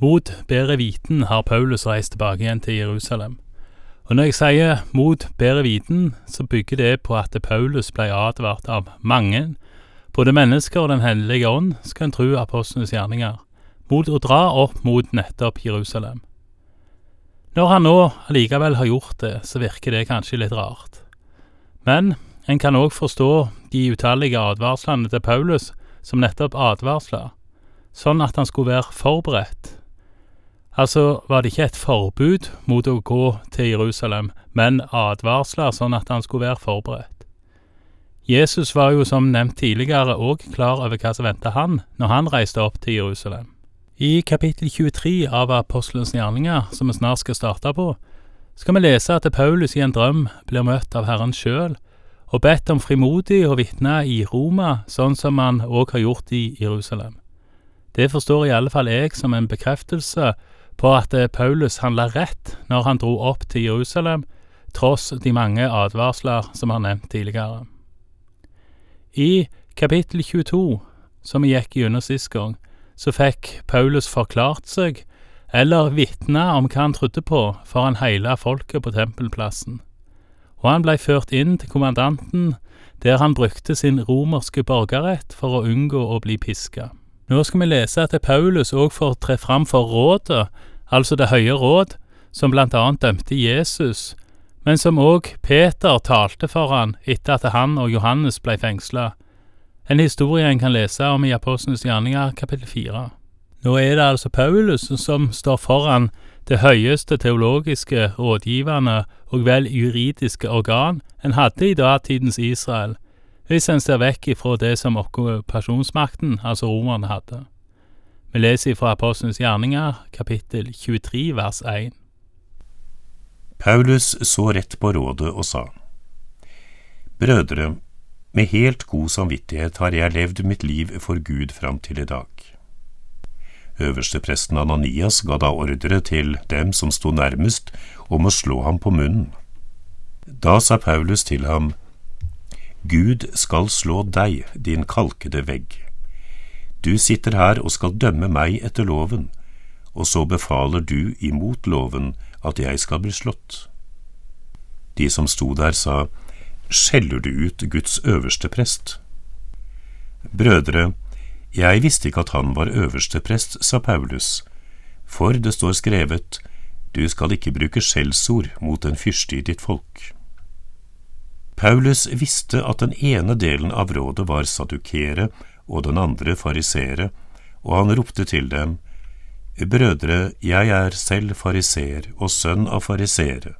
Mot bedre viten har Paulus reist tilbake igjen til Jerusalem. Og når jeg sier mot bedre viten, så bygger det på at Paulus ble advart av mange, både mennesker og Den hellige ånd, skal en tro apostlenes gjerninger, mot å dra opp mot nettopp Jerusalem. Når han nå allikevel har gjort det, så virker det kanskje litt rart. Men en kan òg forstå de utallige advarslene til Paulus som nettopp advarsler, sånn at han skulle være forberedt Altså var det ikke et forbud mot å gå til Jerusalem, men advarsler sånn at han skulle være forberedt. Jesus var jo som nevnt tidligere òg klar over hva som ventet han når han reiste opp til Jerusalem. I kapittel 23 av Apostelens gjerninger, som vi snart skal starte på, skal vi lese at Paulus i en drøm blir møtt av Herren sjøl og bedt om frimodig å vitne i Roma, sånn som han òg har gjort i Jerusalem. Det forstår i alle fall jeg som en bekreftelse på at eh, Paulus handla rett når han dro opp til Jerusalem, tross de mange advarsler som er nevnt tidligere. I kapittel 22, som vi gikk gjennom sist gang, så fikk Paulus forklart seg, eller vitna om hva han trodde på, foran hele folket på tempelplassen, og han blei ført inn til kommandanten, der han brukte sin romerske borgerrett for å unngå å bli piska. Nå skal vi lese at Paulus òg får tre fram for rådet, altså Det høye råd, som blant annet dømte Jesus, men som òg Peter talte for han etter at han og Johannes ble fengsla. En historie en kan lese om i Apostlenes gjerninger kapittel fire. Nå er det altså Paulus som står foran det høyeste teologiske, rådgivende og vel juridiske organ en hadde i datidens Israel, hvis en ser vekk ifra det som okkupasjonsmakten, altså romerne, hadde. Vi leser fra Apostelens gjerninger, kapittel 23, vers 1. Paulus så rett på rådet og sa, Brødre, med helt god samvittighet har jeg levd mitt liv for Gud fram til i dag. Øverstepresten Ananias ga da ordre til dem som sto nærmest, om å slå ham på munnen. Da sa Paulus til ham, Gud skal slå deg, din kalkede vegg. Du sitter her og skal dømme meg etter loven, og så befaler du imot loven at jeg skal bli slått. De som sto der, sa, Skjeller du ut Guds øverste prest? Brødre, jeg visste ikke at han var øverste prest, sa Paulus, for det står skrevet, Du skal ikke bruke skjellsord mot en fyrste i ditt folk. Paulus visste at den ene delen av rådet var sadukere og den andre farisere, og han ropte til dem, Brødre, jeg er selv fariseer og sønn av fariseere,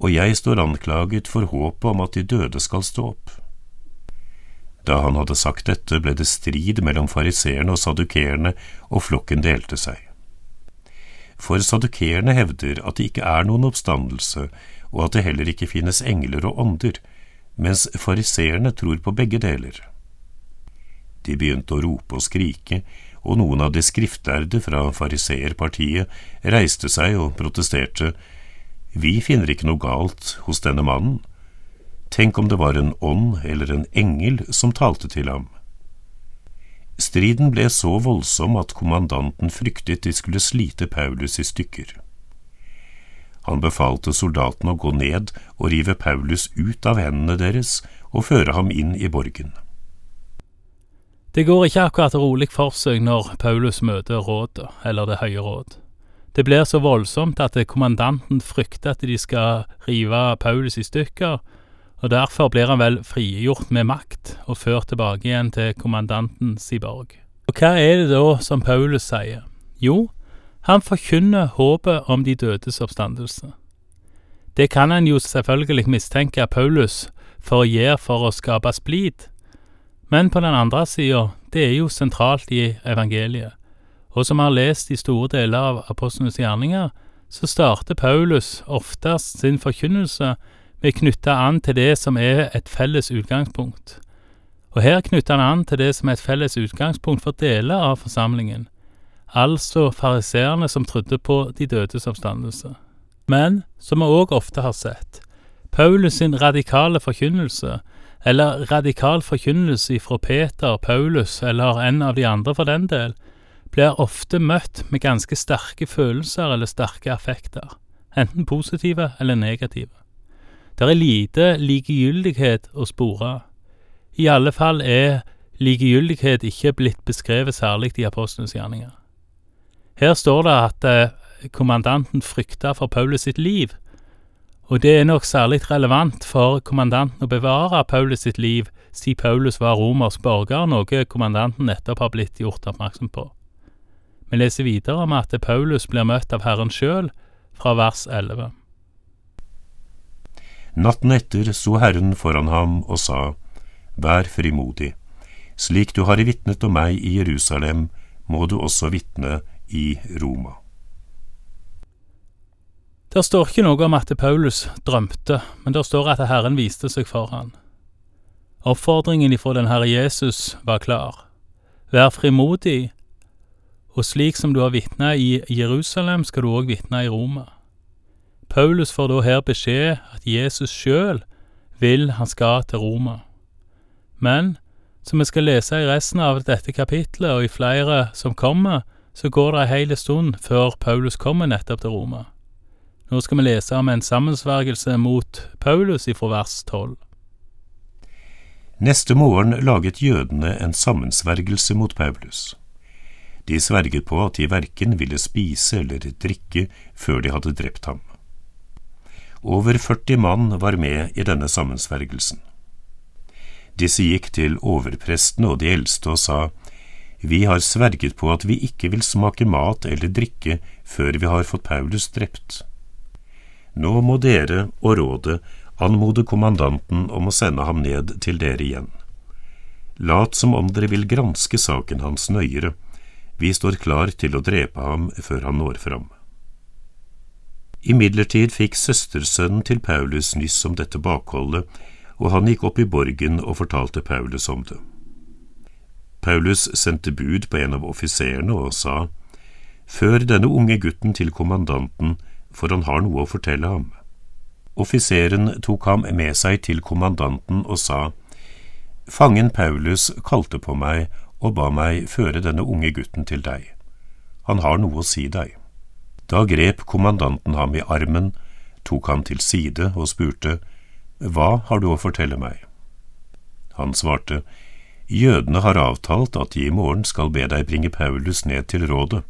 og jeg står anklaget for håpet om at de døde skal stå opp. Da han hadde sagt dette, ble det strid mellom fariseerne og sadukerene, og flokken delte seg. For sadukerene hevder at det ikke er noen oppstandelse, og at det heller ikke finnes engler og ånder, mens fariseerne tror på begge deler. De begynte å rope og skrike, og noen av de skriftlærde fra fariseerpartiet reiste seg og protesterte. Vi finner ikke noe galt hos denne mannen. Tenk om det var en ånd eller en engel som talte til ham. Striden ble så voldsom at kommandanten fryktet de skulle slite Paulus i stykker. Han befalte soldatene å gå ned og rive Paulus ut av hendene deres og føre ham inn i borgen. Det går ikke akkurat rolig for seg når Paulus møter rådet, eller Det høye råd. Det blir så voldsomt at kommandanten frykter at de skal rive Paulus i stykker, og derfor blir han vel frigjort med makt og ført tilbake igjen til kommandanten si borg. Og hva er det da som Paulus sier? Jo, han forkynner håpet om de dødes oppstandelse. Det kan en jo selvfølgelig mistenke Paulus for å gjøre for å skape splid, men på den andre sida, det er jo sentralt i evangeliet, og som vi har lest i store deler av apostlenes gjerninger, så starter Paulus oftest sin forkynnelse med å knytte an til det som er et felles utgangspunkt. Og her knytter han an til det som er et felles utgangspunkt for deler av forsamlingen, altså fariseerne som trodde på de dødes oppstandelse. Men, som vi òg ofte har sett, Paulus sin radikale forkynnelse, eller radikal forkynnelse fra Peter, Paulus eller en av de andre for den del, blir ofte møtt med ganske sterke følelser eller sterke affekter, enten positive eller negative. Det er lite likegyldighet å spore. I alle fall er likegyldighet ikke blitt beskrevet særlig i apostlenes gjerninger. Her står det at eh, kommandanten frykta for Paulus sitt liv, og det er nok særlig relevant for kommandanten å bevare Paulus sitt liv, siden Paulus var romersk borger, noe kommandanten nettopp har blitt gjort oppmerksom på. Vi leser videre om at Paulus blir møtt av Herren sjøl, fra vers 11. Natten etter sto Herren foran ham og sa, Vær frimodig, slik du har vitnet om meg i Jerusalem, må du også vitne i Roma. Der står ikke noe om at Paulus drømte, men der står at Herren viste seg for han. Oppfordringen ifra den Herre Jesus var klar. Vær frimodig, og slik som du har vitna i Jerusalem, skal du òg vitne i Roma. Paulus får da her beskjed at Jesus sjøl vil han skal til Roma. Men som vi skal lese i resten av dette kapitlet, og i flere som kommer, så går det ei heil stund før Paulus kommer nettopp til Roma. Nå skal vi lese om en sammensvergelse mot Paulus ifra vers tolv. Neste morgen laget jødene en sammensvergelse mot Paulus. De sverget på at de verken ville spise eller drikke før de hadde drept ham. Over 40 mann var med i denne sammensvergelsen. Disse gikk til overprestene og de eldste og sa, Vi har sverget på at vi ikke vil smake mat eller drikke før vi har fått Paulus drept. Nå må dere og rådet anmode kommandanten om å sende ham ned til dere igjen. Lat som om dere vil granske saken hans nøyere, vi står klar til å drepe ham før han når fram. Imidlertid fikk søstersønnen til Paulus nyss om dette bakholdet, og han gikk opp i borgen og fortalte Paulus om det. Paulus sendte bud på en av offiserene og sa, Før denne unge gutten til kommandanten, for han har noe å fortelle ham. Offiseren tok ham med seg til kommandanten og sa, Fangen Paulus kalte på meg og ba meg føre denne unge gutten til deg. Han har noe å si deg. Da grep kommandanten ham i armen, tok ham til side og spurte, Hva har du å fortelle meg? Han svarte, Jødene har avtalt at de i morgen skal be deg bringe Paulus ned til rådet.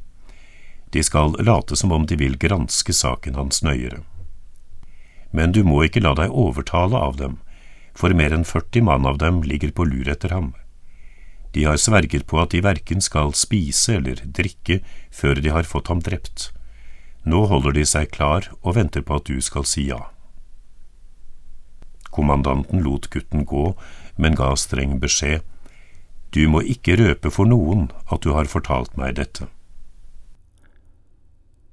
De skal late som om de vil granske saken hans nøyere. Men du må ikke la deg overtale av dem, for mer enn 40 mann av dem ligger på lur etter ham. De har sverget på at de verken skal spise eller drikke før de har fått ham drept. Nå holder de seg klar og venter på at du skal si ja. Kommandanten lot gutten gå, men ga streng beskjed. Du må ikke røpe for noen at du har fortalt meg dette.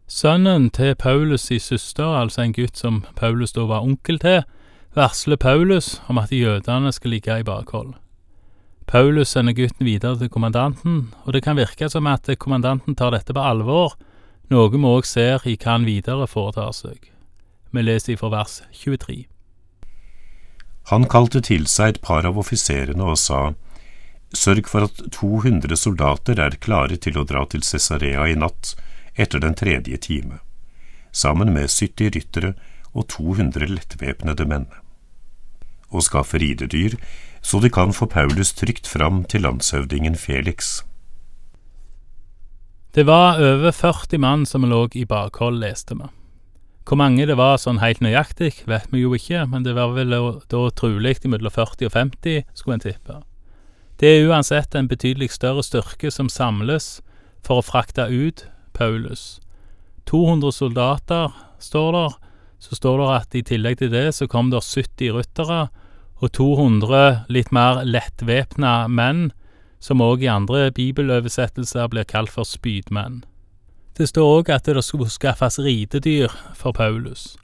Sønnen til Paulus' i søster, altså en gutt som Paulus da var onkel til, varsler Paulus om at jødene skal ligge i bakhold. Paulus sender gutten videre til kommandanten, og det kan virke som at kommandanten tar dette på alvor, noe vi òg ser i hva han videre foretar seg. Vi leser ifra vers 23. Han kalte til seg et par av offiserene og sa, Sørg for at 200 soldater er klare til å dra til Cesarea i natt, etter den tredje time, sammen med 70 ryttere og 200 lettvæpnede menn. Og skaffe ridedyr, så de kan få Paulus trygt fram til landshøvdingen Felix. Det var over 40 mann som lå i bakhold, leste vi. Hvor mange det var sånn helt nøyaktig, vet vi jo ikke, men det var vel da trolig mellom 40 og 50, skulle en tippe. Det er uansett en betydelig større styrke som samles for å frakte ut Paulus. 200 soldater står der. Så står det at i tillegg til det så kom det 70 ryttere og 200 litt mer lettvæpna menn, som òg i andre bibeloversettelser blir kalt for spydmenn. Det står òg at det skulle skaffes ridedyr for Paulus.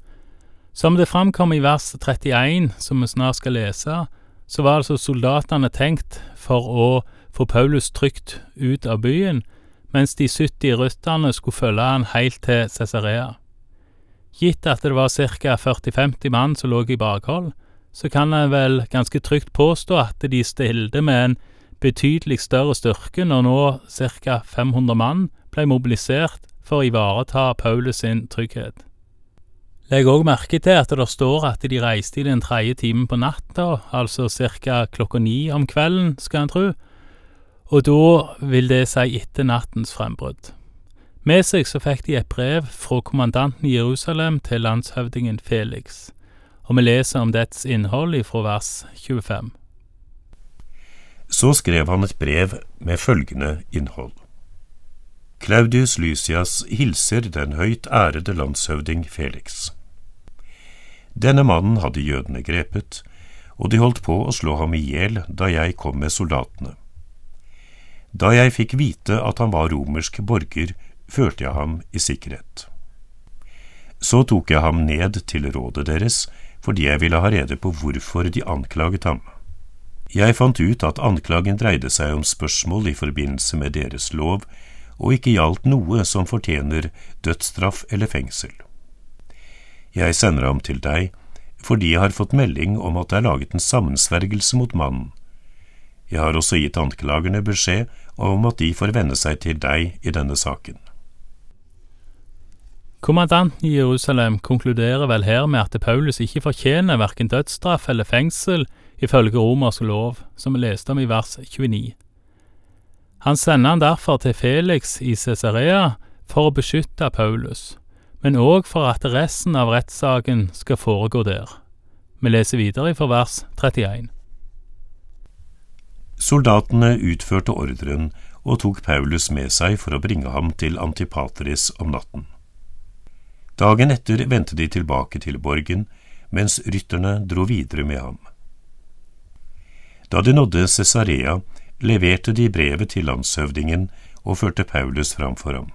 Som det framkom i vers 31, som vi snart skal lese, så var altså soldatene tenkt for å få Paulus trygt ut av byen, mens de 70 rytterne skulle følge han helt til Cesarea. Gitt at det var ca. 40-50 mann som lå i bakhold, så kan en vel ganske trygt påstå at de stilte med en betydelig større styrke når nå ca. 500 mann ble mobilisert for å ivareta Paulus sin trygghet. Legg òg merke til at det står at de reiste i den tredje timen på natta, altså ca. klokka ni om kvelden, skal en tro, og da vil det si etter nattens frembrudd. Med seg så fikk de et brev fra kommandanten i Jerusalem til landshøvdingen Felix, og vi leser om dets innhold fra vers 25. Så skrev han et brev med følgende innhold. Claudius Lysias hilser den høyt ærede landshøvding Felix. Denne mannen hadde jødene grepet, og de holdt på å slå ham i hjel da jeg kom med soldatene. Da jeg fikk vite at han var romersk borger, førte jeg ham i sikkerhet. Så tok jeg ham ned til rådet deres, fordi jeg ville ha rede på hvorfor de anklaget ham. Jeg fant ut at anklagen dreide seg om spørsmål i forbindelse med deres lov, og ikke gjaldt noe som fortjener dødsstraff eller fengsel. Jeg sender ham til deg fordi jeg har fått melding om at det er laget en sammensvergelse mot mannen. Jeg har også gitt anklagerne beskjed om at de får venne seg til deg i denne saken. Kommandanten i Jerusalem konkluderer vel her med at Paulus ikke fortjener verken dødsstraff eller fengsel ifølge romersk lov, som vi leste om i vers 29. Han sender han derfor til Felix i Cesarea for å beskytte Paulus, men òg for at resten av rettssaken skal foregå der. Vi leser videre fra vers 31. Soldatene utførte ordren og tok Paulus med seg for å bringe ham til Antipatris om natten. Dagen etter vendte de tilbake til borgen, mens rytterne dro videre med ham. Da de nådde Cesarea, leverte de brevet til landshøvdingen og førte Paulus fram for ham.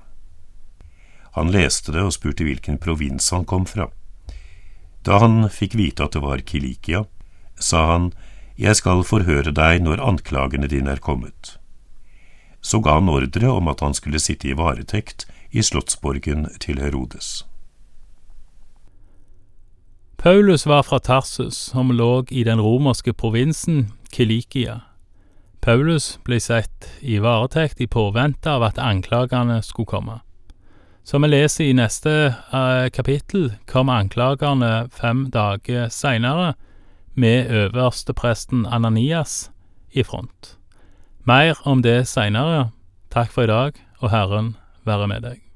Han leste det og spurte hvilken provins han kom fra. Da han fikk vite at det var Kilikia, sa han, Jeg skal forhøre deg når anklagene dine er kommet. Så ga han ordre om at han skulle sitte i varetekt i slottsborgen til Herodes. Paulus var fra Tarsus, som lå i den romerske provinsen Kilikia. Paulus ble sett i varetekt i påvente av at anklagene skulle komme. Som vi leser i neste uh, kapittel, kom anklagerne fem dager seinere, med øverstepresten Ananias i front. Mer om det seinere. Takk for i dag, og Herren være med deg.